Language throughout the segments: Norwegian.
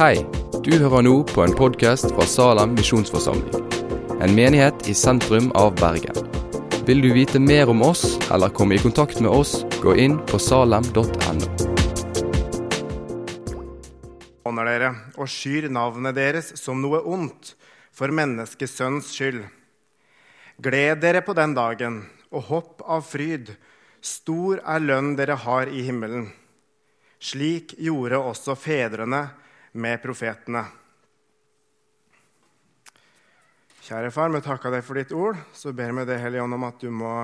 Hei, du hører nå på en podkast fra Salem misjonsforsamling. En menighet i sentrum av Bergen. Vil du vite mer om oss eller komme i kontakt med oss, gå inn på salem.no. Håner dere og skyr navnet deres som noe ondt for menneskesønns skyld. Gled dere på den dagen og hopp av fryd. Stor er lønn dere har i himmelen. Slik gjorde også fedrene med profetene. Kjære far, vi takker deg for ditt ord. Så ber vi deg, Hellige Ånd, om at du må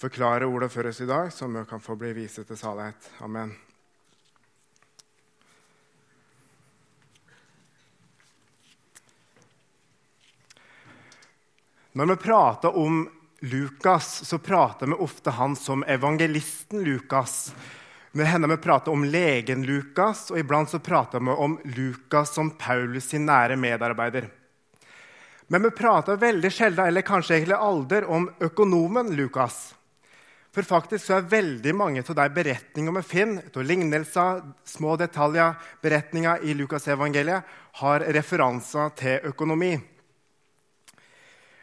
forklare ordet for oss i dag, så vi kan få bli vise til salighet. Amen. Når vi prater om Lukas, så prater vi ofte han som evangelisten Lukas. Det hender vi prater om legen Lukas, og iblant så prater vi om Lukas som Paulus sin nære medarbeider. Men vi prater veldig sjelden, eller kanskje egentlig alder, om økonomen Lukas. For faktisk så er veldig mange av de beretningene vi finner, av lignelser, små detaljer, beretninger i Lukasevangeliet, har referanser til økonomi.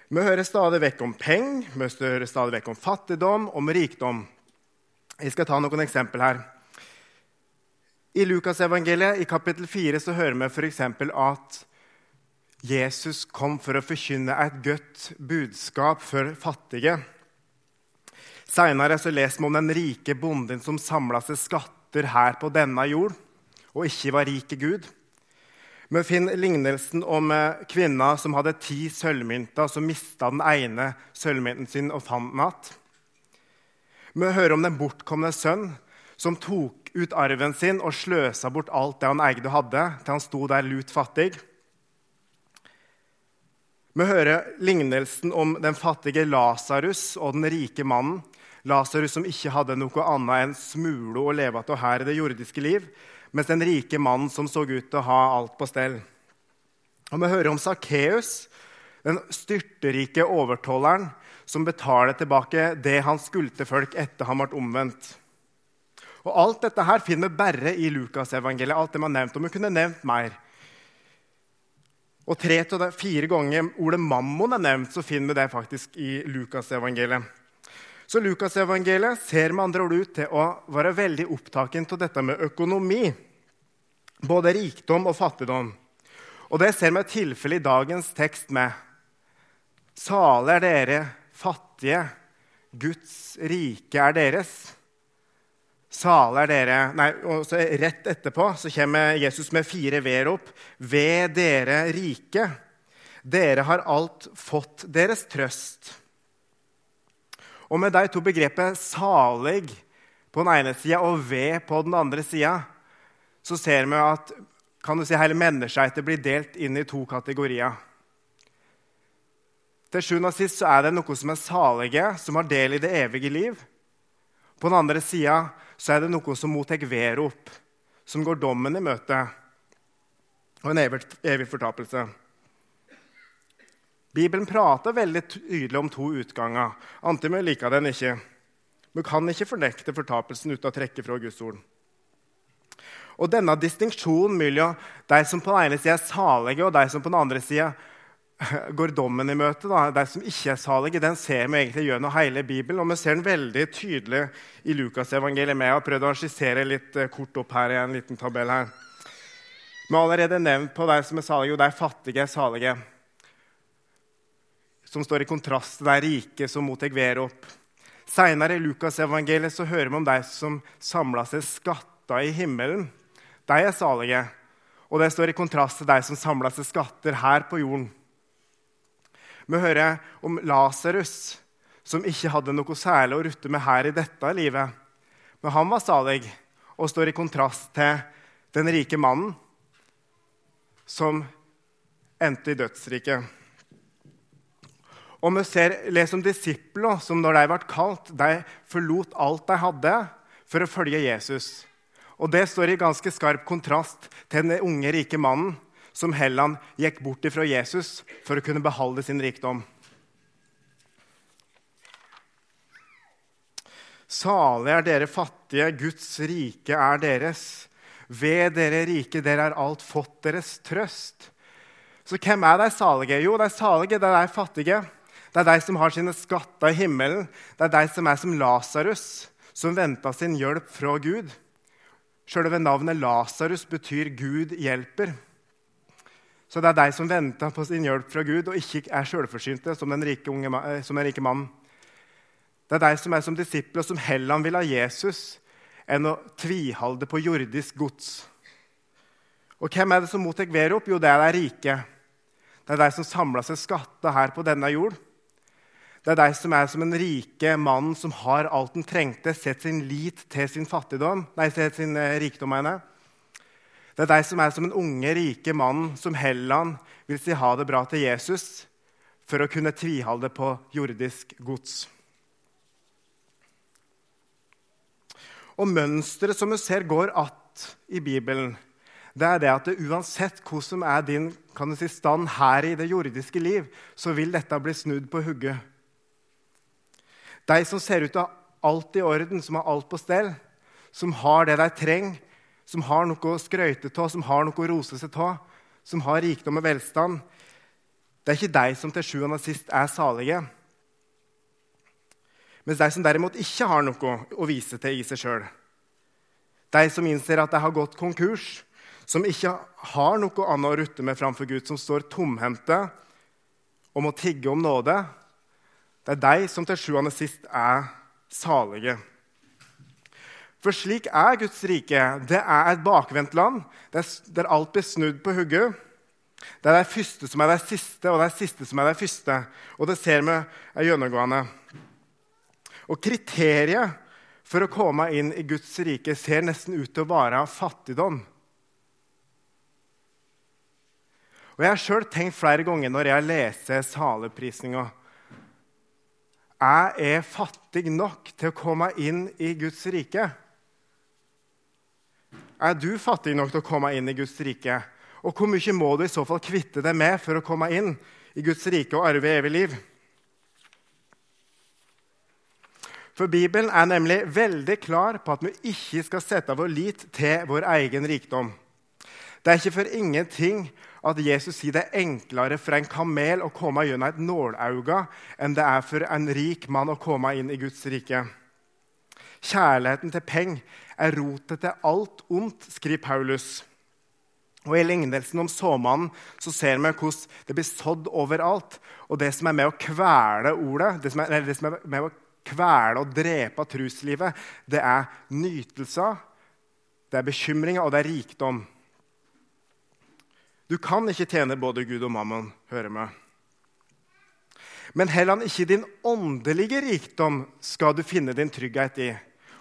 Vi hører stadig vekk om penger, vi hører stadig vekk om fattigdom, om rikdom. Jeg skal ta noen eksempel her. I Lukasevangeliet i kapittel 4 så hører vi f.eks. at Jesus kom for å forkynne et godt budskap for fattige. Seinere leser vi om den rike bonden som samla seg skatter her på denne jord, og ikke var rik i Gud. Vi finner lignelsen om eh, kvinna som hadde ti sølvmynter, som mista den ene sølvmynten sin og fant den igjen. Vi hører om den bortkomne sønn som tok ut arven sin og sløsa bort alt det han eide og hadde, til han sto der lut fattig. Vi hører lignelsen om den fattige Lasarus og den rike mannen. Lasarus som ikke hadde noe annet enn smule å leve av her i det jordiske liv, mens den rike mannen som så ut til å ha alt på stell. Og Vi hører om Sakkeus, den styrterike overtolleren som betaler tilbake det han skulder folk etter han ble omvendt. Og Alt dette her finner vi bare i Lukasevangeliet. alt det man nevnt, og Vi kunne nevnt mer. Og tre til fire ganger ordet 'mammon' er nevnt, så finner vi det faktisk i Lukasevangeliet. Så Lukasevangeliet ser med andre ord ut til å være veldig opptatt av dette med økonomi. Både rikdom og fattigdom. Og det ser vi et tilfelle i dagens tekst med. Salig er dere fattige. Guds rike er deres. Sale er dere Nei, og så Rett etterpå så kommer Jesus med fire v-er opp. Ved dere rike. Dere har alt fått deres trøst. Og med de to begrepet 'salig' på den ene sida og 'ved' på den andre sida, så ser vi at kan du si, hele menneskeheten blir delt inn i to kategorier. Til sjuende og sist så er det noe som er salige, som har del i det evige liv. På den andre sida så er det noe som mottar verop, som går dommen i møte, og en evig, fortapelse. Bibelen prater veldig tydelig om to utganger, vi liker den ikke. Vi kan ikke fornekte fortapelsen uten å trekke fra Guds ord. Og denne distinksjonen mellom de som på den ene sida er salige, og de som på den andre sida går dommen i møte, da, de som ikke er salige, den ser vi egentlig gjennom hele Bibelen. Og vi ser den veldig tydelig i Lukasevangeliet. Jeg har prøvd å skissere litt eh, kort opp her i en liten tabell. her. Vi har allerede nevnt på de som er salige, og de fattige er salige. Som står i kontrast til de rike som mottar opp. Seinere i Lukasevangeliet så hører vi om de som samla seg skatter i himmelen. De er salige. Og det står i kontrast til de som samla seg skatter her på jorden. Vi hører om Lasarus, som ikke hadde noe særlig å rutte med her i dette livet. Men han var salig og står i kontrast til den rike mannen som endte i dødsriket. Og vi ser, leser om disipler som når de ble kalt, de forlot alt de hadde for å følge Jesus. Og Det står i ganske skarp kontrast til den unge, rike mannen som Helland gikk bort ifra Jesus for å kunne beholde sin rikdom. Salige er dere fattige, Guds rike er deres. Ved dere rike, dere har alt fått deres trøst. Så hvem er de salige? Jo, de salige det er de fattige. Det er de som har sine skatter i himmelen. Det er de som er som Lasarus, som venta sin hjelp fra Gud. Selve navnet Lasarus betyr 'Gud hjelper'. Så det er de som venter på sin hjelp fra Gud og ikke er sjølforsynte, som, den rike eh, den rike mannen. Det er de som er som disipler, som heller vil ha Jesus enn å tviholde på jordisk gods. Og hvem er det som mottar opp? Jo, det er de rike. Det er de som samler seg skatter her på denne jord. Det er de som er som en rike mann som har alt han trengte, setter sin lit til sin fattigdom, nei, sin eh, rikdom. Mener. Det er deg som er som en unge, rike mann som Helland vil si ha det bra til Jesus for å kunne tviholde på jordisk gods. Og mønsteret som vi ser går att i Bibelen, det er det at det, uansett hva som er din si, stand her i det jordiske liv, så vil dette bli snudd på hugget. De som ser ut til å ha alt i orden, som har alt på stell, som har det de trenger, som har noe å skryte av, som har noe å rose seg av, som har rikdom og velstand, det er ikke de som til sjuende og sist er salige. Mens de som derimot ikke har noe å vise til i seg sjøl, de som innser at de har gått konkurs, som ikke har noe annet å rutte med framfor Gud, som står tomhendte og må tigge om nåde, det er de som til sjuende og sist er salige. For slik er Guds rike. Det er et bakvendt land der alt blir snudd på hugget. Det er det første som er det siste, og det siste som er det første. Og det ser vi er gjennomgående. Og kriteriet for å komme inn i Guds rike ser nesten ut til å være fattigdom. Og Jeg har sjøl tenkt flere ganger når jeg leser saleprisninga Jeg er fattig nok til å komme inn i Guds rike. Er du fattig nok til å komme inn i Guds rike? Og hvor mye må du i så fall kvitte deg med for å komme inn i Guds rike og arve evig liv? For Bibelen er nemlig veldig klar på at vi ikke skal sette vår lit til vår egen rikdom. Det er ikke for ingenting at Jesus sier det er enklere for en kamel å komme gjennom et nålauge enn det er for en rik mann å komme inn i Guds rike. Kjærligheten til penger er rotet til alt ondt, skriver Paulus. Og I lignelsen om såmannen så ser vi hvordan det blir sådd overalt. Og det som er med å kvele ordet, det som er, det som er med å kvele og drepe truslivet, det er nytelser, det er bekymringer, og det er rikdom. Du kan ikke tjene både Gud og mammon, hører vi. Men heller ikke din åndelige rikdom skal du finne din trygghet i.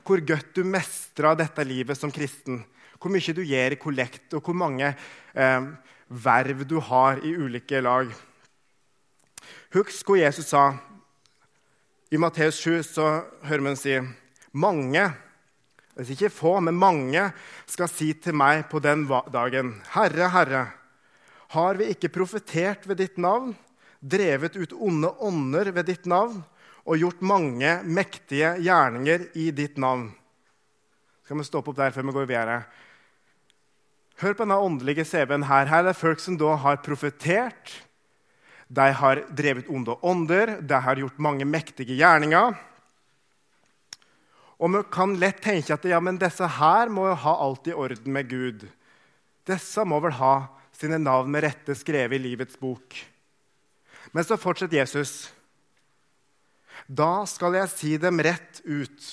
Hvor godt du mestrer dette livet som kristen. Hvor mye du gir i kollekt, og hvor mange eh, verv du har i ulike lag. Husk hva Jesus sa. I Matteus 7 så hører vi ham si mange, altså ikke få, men mange, skal si til meg på den dagen, Herre, Herre, har vi ikke profetert ved ditt navn, drevet ut onde ånder ved ditt navn og gjort mange mektige gjerninger i ditt navn? Skal vi stoppe opp der før vi går videre? Hør på denne åndelige CV-en her. Her er det folk som da har profetert. De har drevet onde ånder, de har gjort mange mektige gjerninger. Og vi kan lett tenke at ja, men disse her må jo ha alt i orden med Gud. Disse må vel ha sine navn med rette skrevet i livets bok. Men så fortsetter Jesus. Da skal jeg si dem rett ut.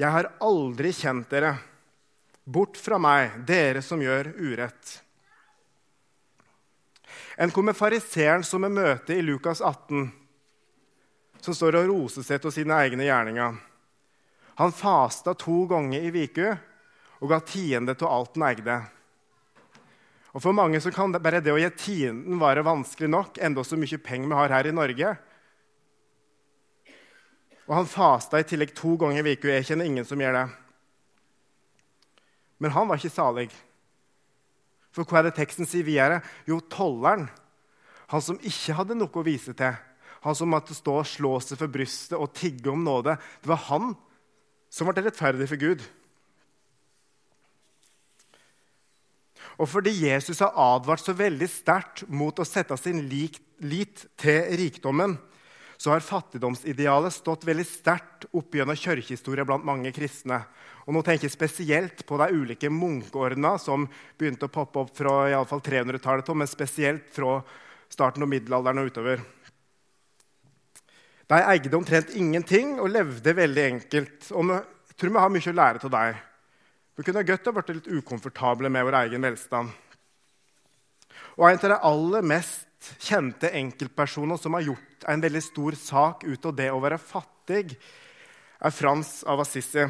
Jeg har aldri kjent dere. Bort fra meg, dere som gjør urett. En kom med fariseeren som vi møter i Lukas 18, som står og roser seg til sine egne gjerninger. Han fasta to ganger i uka og ga tiende til alt han eide. Og For mange så kan bare det å gi tienden være vanskelig nok, enda så mye penger vi har her i Norge. Og han fasta i tillegg to ganger i uka. Jeg kjenner ingen som gjør det. Men han var ikke salig. For hva er det teksten sier videre? Jo, tolleren. Han som ikke hadde noe å vise til. Han som måtte stå og slå seg for brystet og tigge om nåde. Det var han som ble rettferdig for Gud. Og fordi Jesus har advart så veldig sterkt mot å sette sin lit til rikdommen, så har fattigdomsidealet stått veldig sterkt opp gjennom kirkehistoria blant mange kristne. Og nå tenker jeg spesielt på de ulike munkeordena som begynte å poppe opp fra i alle fall 300-tallet, men spesielt fra starten av middelalderen og utover. De eide omtrent ingenting og levde veldig enkelt. Og jeg tror vi har mye å lære av dem. Vi kunne godt ha blitt litt ukomfortable med vår egen velstand. Og En av de aller mest kjente enkeltpersoner som har gjort en veldig stor sak ut av det å være fattig, er Frans av Assisi.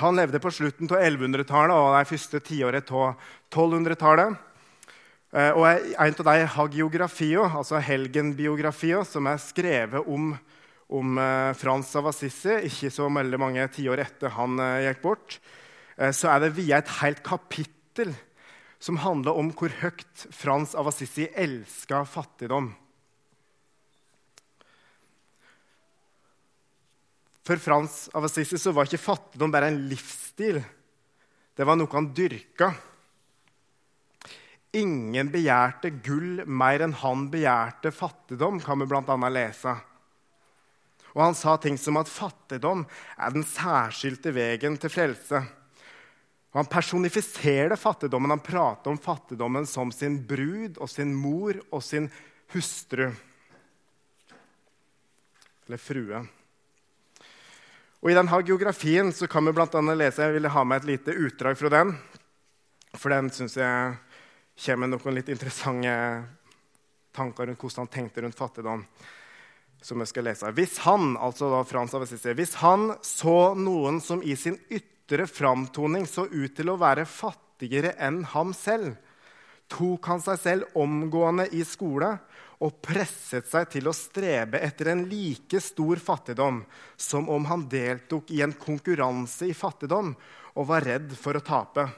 Han levde på slutten av 1100-tallet og de første tiåret av 1200-tallet. Eh, og En av de hagiografiene, altså helgenbiografiene, som er skrevet om, om eh, Frans av Assisi, ikke så veldig mange tiår etter han eh, gikk bort, så er det via et helt kapittel som handler om hvor høyt Frans av Assisi elska fattigdom. For Frans av Assisi så var ikke fattigdom bare en livsstil. Det var noe han dyrka. Ingen begjærte gull mer enn han begjærte fattigdom, kan vi bl.a. lese. Og han sa ting som at fattigdom er den særskilte veien til frelse. Han personifiserer fattigdommen. Han prater om fattigdommen som sin brud og sin mor og sin hustru. Eller frue. Og I denne geografien så kan vi blant annet lese Jeg ville ha med et lite utdrag fra den. For den syns jeg kommer med noen litt interessante tanker rundt hvordan han tenkte rundt fattigdom. som jeg skal lese. Hvis han altså da Frans av Assisi, hvis han så noen som i sin ytre framtoning så ut til å være fattigere enn ham selv, tok han seg selv omgående i skole og presset seg til å strebe etter en like stor fattigdom som om han deltok i en konkurranse i fattigdom og var redd for å tape.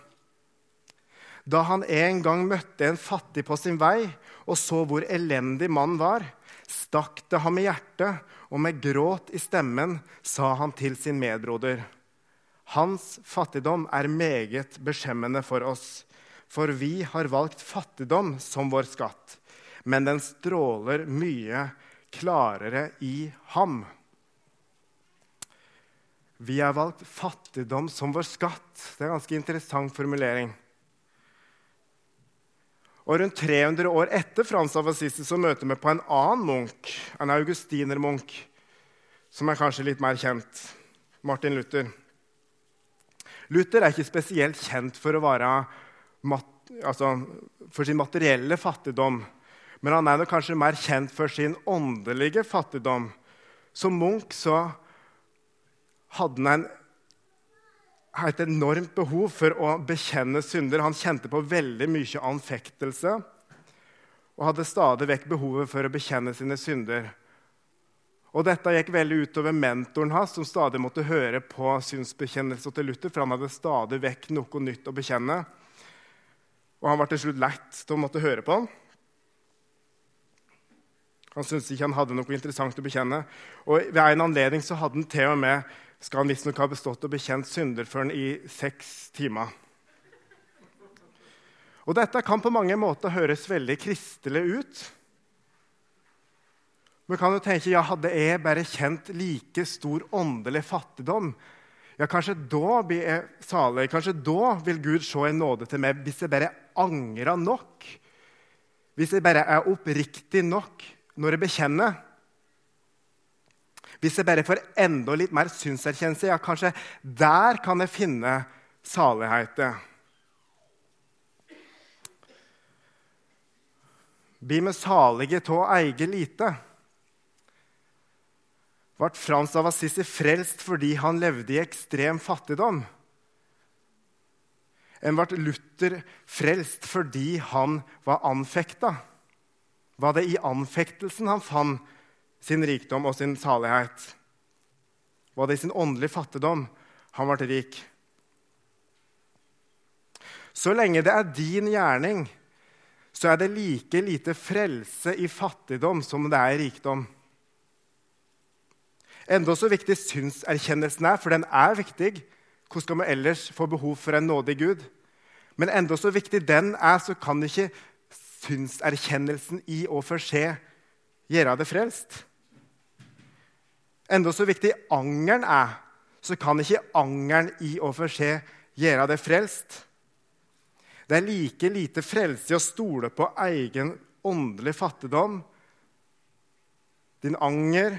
Da han en gang møtte en fattig på sin vei og så hvor elendig mannen var, stakk det ham i hjertet, og med gråt i stemmen sa han til sin medbroder.: Hans fattigdom er meget beskjemmende for oss, for vi har valgt fattigdom som vår skatt, men den stråler mye klarere i ham. Vi har valgt fattigdom som vår skatt. Det er en ganske interessant formulering. Og Rundt 300 år etter Frans av Assisi så møter vi på en annen munk, en augustinermunk, som er kanskje litt mer kjent. Martin Luther. Luther er ikke spesielt kjent for, altså, for sin materielle fattigdom. Men han er kanskje mer kjent for sin åndelige fattigdom. Som munk så hadde han en et enormt behov for å bekjenne synder. Han kjente på veldig mye anfektelse og hadde stadig vekk behovet for å bekjenne sine synder. Og Dette gikk veldig utover mentoren hans, som stadig måtte høre på synsbekjennelsen til Luther, for han hadde stadig vekk noe nytt å bekjenne. Og han var til slutt lett til å måtte høre på han. Han syntes ikke han hadde noe interessant å bekjenne. Og Ved en anledning så hadde han til og med skal han visstnok ha bestått og bekjent synderføren i seks timer. Og Dette kan på mange måter høres veldig kristelig ut. Men kan jo tenke ja, hadde jeg bare kjent like stor åndelig fattigdom, ja, kanskje da blir jeg salig. Kanskje da vil Gud se en nåde til meg hvis jeg bare angrer nok. Hvis jeg bare er oppriktig nok når jeg bekjenner. Hvis jeg bare får enda litt mer synserkjennelse, ja, kanskje der kan jeg finne saligheten. Bli med salige tå å eie lite. Ble Frans av Assisi frelst fordi han levde i ekstrem fattigdom? En ble Luther frelst fordi han var anfekta? Var det i anfektelsen han fant sin rikdom og sin salighet? Var det i sin åndelige fattigdom han ble rik? Så lenge det er din gjerning, så er det like lite frelse i fattigdom som det er i rikdom. Enda så viktig synserkjennelsen er, for den er viktig. Hvordan skal vi ellers få behov for en nådig Gud? Men enda så viktig den er, så kan ikke synserkjennelsen i og for seg gjøre det frelst. Enda så viktig angeren er, så kan ikke angeren i og for seg gjøre det frelst. Det er like lite frelse å stole på egen åndelig fattigdom, din anger,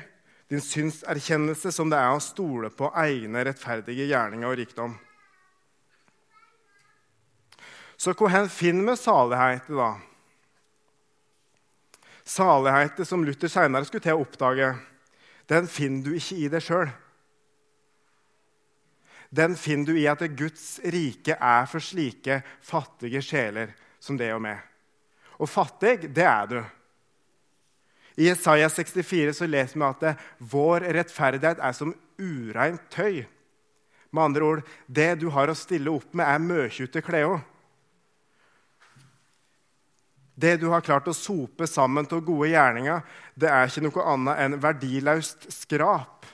din synserkjennelse, som det er å stole på egne rettferdige gjerninger og rikdom. Så hvor finner vi salighet, da? Saligheten som Luther senere skulle til å oppdage, den finner du ikke i deg sjøl. Den finner du i at Guds rike er for slike fattige sjeler som det og meg. Og fattig, det er du. I Isaiah 64 så leser vi at vår rettferdighet er som ureint tøy. Med andre ord, det du har å stille opp med, er møkjute klede. Det du har klart å sope sammen til gode gjerninger, det er ikke noe annet enn verdiløst skrap,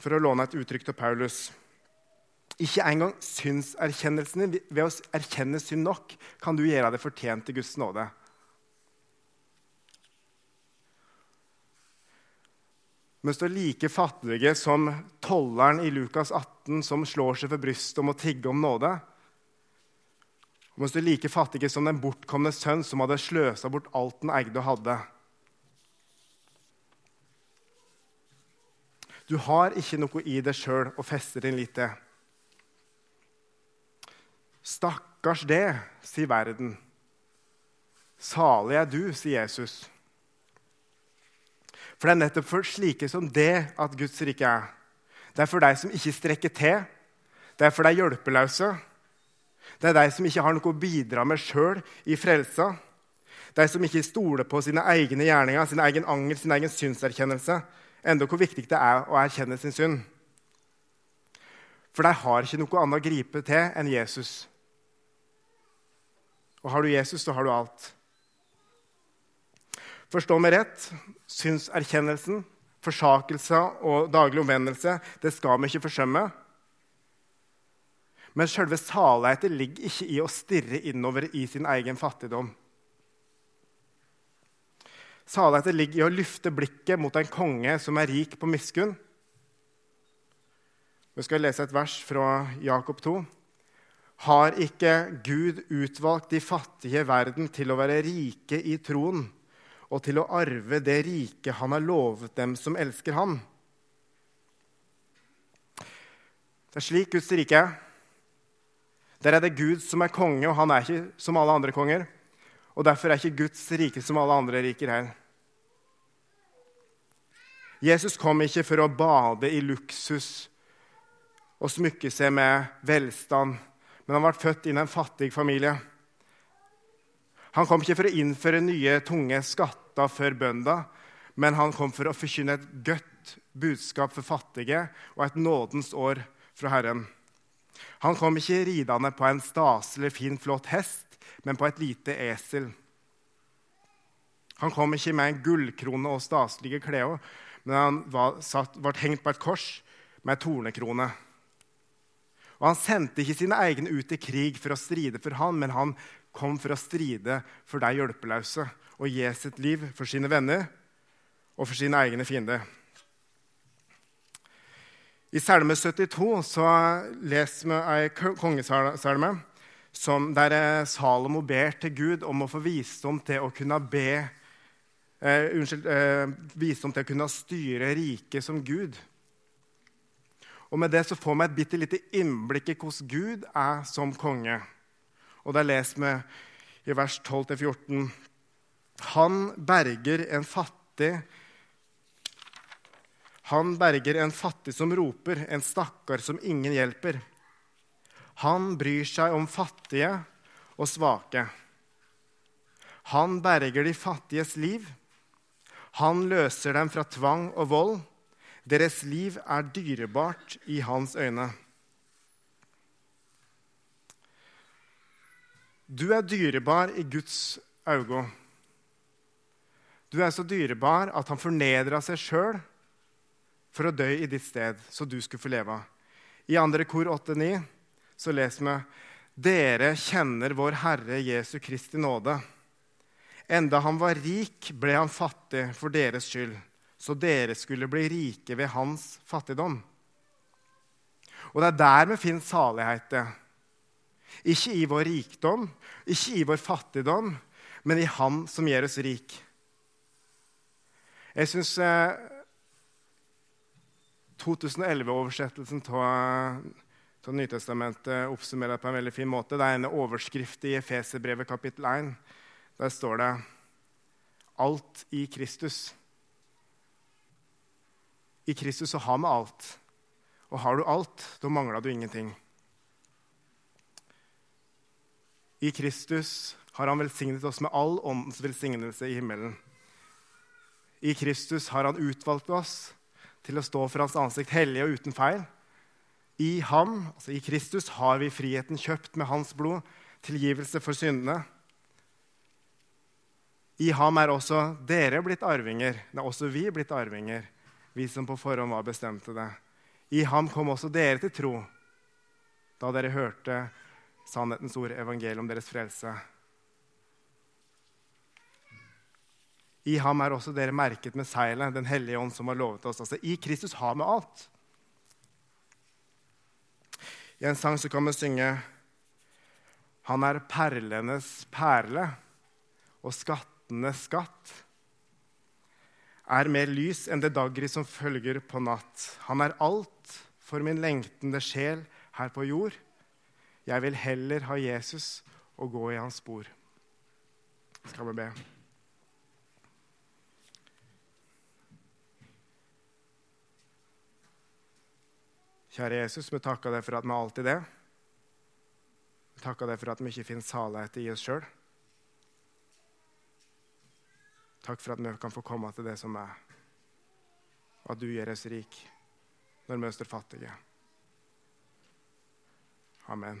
for å låne et uttrykk til Paulus. Ikke engang synserkjennelsen ved å erkjenne synd nok, kan du gjøre deg fortjent til Guds nåde. Vi står like fattige som tolleren i Lukas 18 som slår seg for brystet om å tigge om nåde. Og mens du er like fattige som den bortkomne sønn som hadde sløsa bort alt den eide og hadde. Du har ikke noe i deg sjøl å feste din lit til. Stakkars det, sier verden. Salig er du, sier Jesus. For det er nettopp for slike som det at Guds rike er. Det er for deg som ikke strekker til. Det er for deg hjelpeløse. Det er deg som ikke har noe å bidra med sjøl i frelsa. De som ikke stoler på sine egne gjerninger, sin egen angel, sin egen synserkjennelse. Enda hvor viktig det er å erkjenne sin synd. For de har ikke noe annet å gripe til enn Jesus. Og har du Jesus, så har du alt. Forstå meg rett. Synserkjennelsen, forsakelse og daglig omvendelse det skal vi ikke forsømme. Men selve saligheten ligger ikke i å stirre innover i sin egen fattigdom. Saligheten ligger i å løfte blikket mot en konge som er rik på miskunn. Vi skal lese et vers fra Jakob 2. Har ikke Gud utvalgt de fattige i verden til å være rike i troen og til å arve det rike han har lovet dem som elsker ham? Det er slik Guds rike er. Der er det Gud som er konge, og han er ikke som alle andre konger. Og Derfor er ikke Guds rike som alle andre riker her. Jesus kom ikke for å bade i luksus og smykke seg med velstand, men han ble født inn i en fattig familie. Han kom ikke for å innføre nye, tunge skatter for bønder, men han kom for å forkynne et godt budskap for fattige og et nådens år fra Herren. Han kom ikke ridende på en staselig, fin, flott hest, men på et lite esel. Han kom ikke med en gullkrone og staselige klær, men han var, satt, ble hengt på et kors med tornekrone. Og Han sendte ikke sine egne ut i krig for å stride for han, men han kom for å stride for deg hjelpeløse og gi sitt liv for sine venner og for sine egne fiender. I Salme 72 så leser vi ei kongesalme der eh, Salomo ber til Gud om å få visdom til å kunne be eh, Unnskyld eh, Visdom til å kunne styre riket som Gud. Og Med det så får vi et bitte lite innblikk i hvordan Gud er som konge. Og Der leser vi i vers 12-14.: Han berger en fattig han berger en fattig som roper, en stakkar som ingen hjelper. Han bryr seg om fattige og svake. Han berger de fattiges liv. Han løser dem fra tvang og vold. Deres liv er dyrebart i hans øyne. Du er dyrebar i Guds øyne. Du er så dyrebar at han fornedra seg sjøl for å dø i ditt sted, så du skulle få leve. I andre kor 8-9 så leser vi Dere kjenner vår Herre Jesu Kristi nåde. Enda han var rik, ble han fattig for deres skyld, så dere skulle bli rike ved hans fattigdom. Og det er der vi finner salighet. Ikke i vår rikdom, ikke i vår fattigdom, men i Han som gjør oss rik. Jeg syns eh, 2011-oversettelsen av Nytestamentet oppsummerer på en veldig fin måte. Det er en overskrift i Efeserbrevet kapittel 1. Der står det 'Alt i Kristus'. I Kristus så har vi alt. Og har du alt, da mangler du ingenting. I Kristus har han velsignet oss med all åndens velsignelse i himmelen. I Kristus har han utvalgt oss til å stå for hans ansikt hellig og uten feil. I ham, altså i Kristus, har vi friheten kjøpt med hans blod, tilgivelse for syndene. I ham er også dere blitt arvinger. Det er også vi blitt arvinger, vi som på forhånd var bestemte det. I ham kom også dere til tro da dere hørte sannhetens ord, evangeliet om deres frelse. I ham er også dere merket med seilet, Den hellige ånd som har lovet oss. Altså, I Kristus har vi alt. I en sang så kan vi synge Han er perlenes perle og skattenes skatt. Er mer lys enn det daggry som følger på natt. Han er alt for min lengtende sjel her på jord. Jeg vil heller ha Jesus og gå i hans spor. Skal vi be. Kjære Jesus, vi takker deg for at vi alltid er. Vi takker deg for at vi ikke finner salighet i oss sjøl. Takk for at vi kan få komme til det som er, og at du gjør oss rik når vi står fattige. Amen.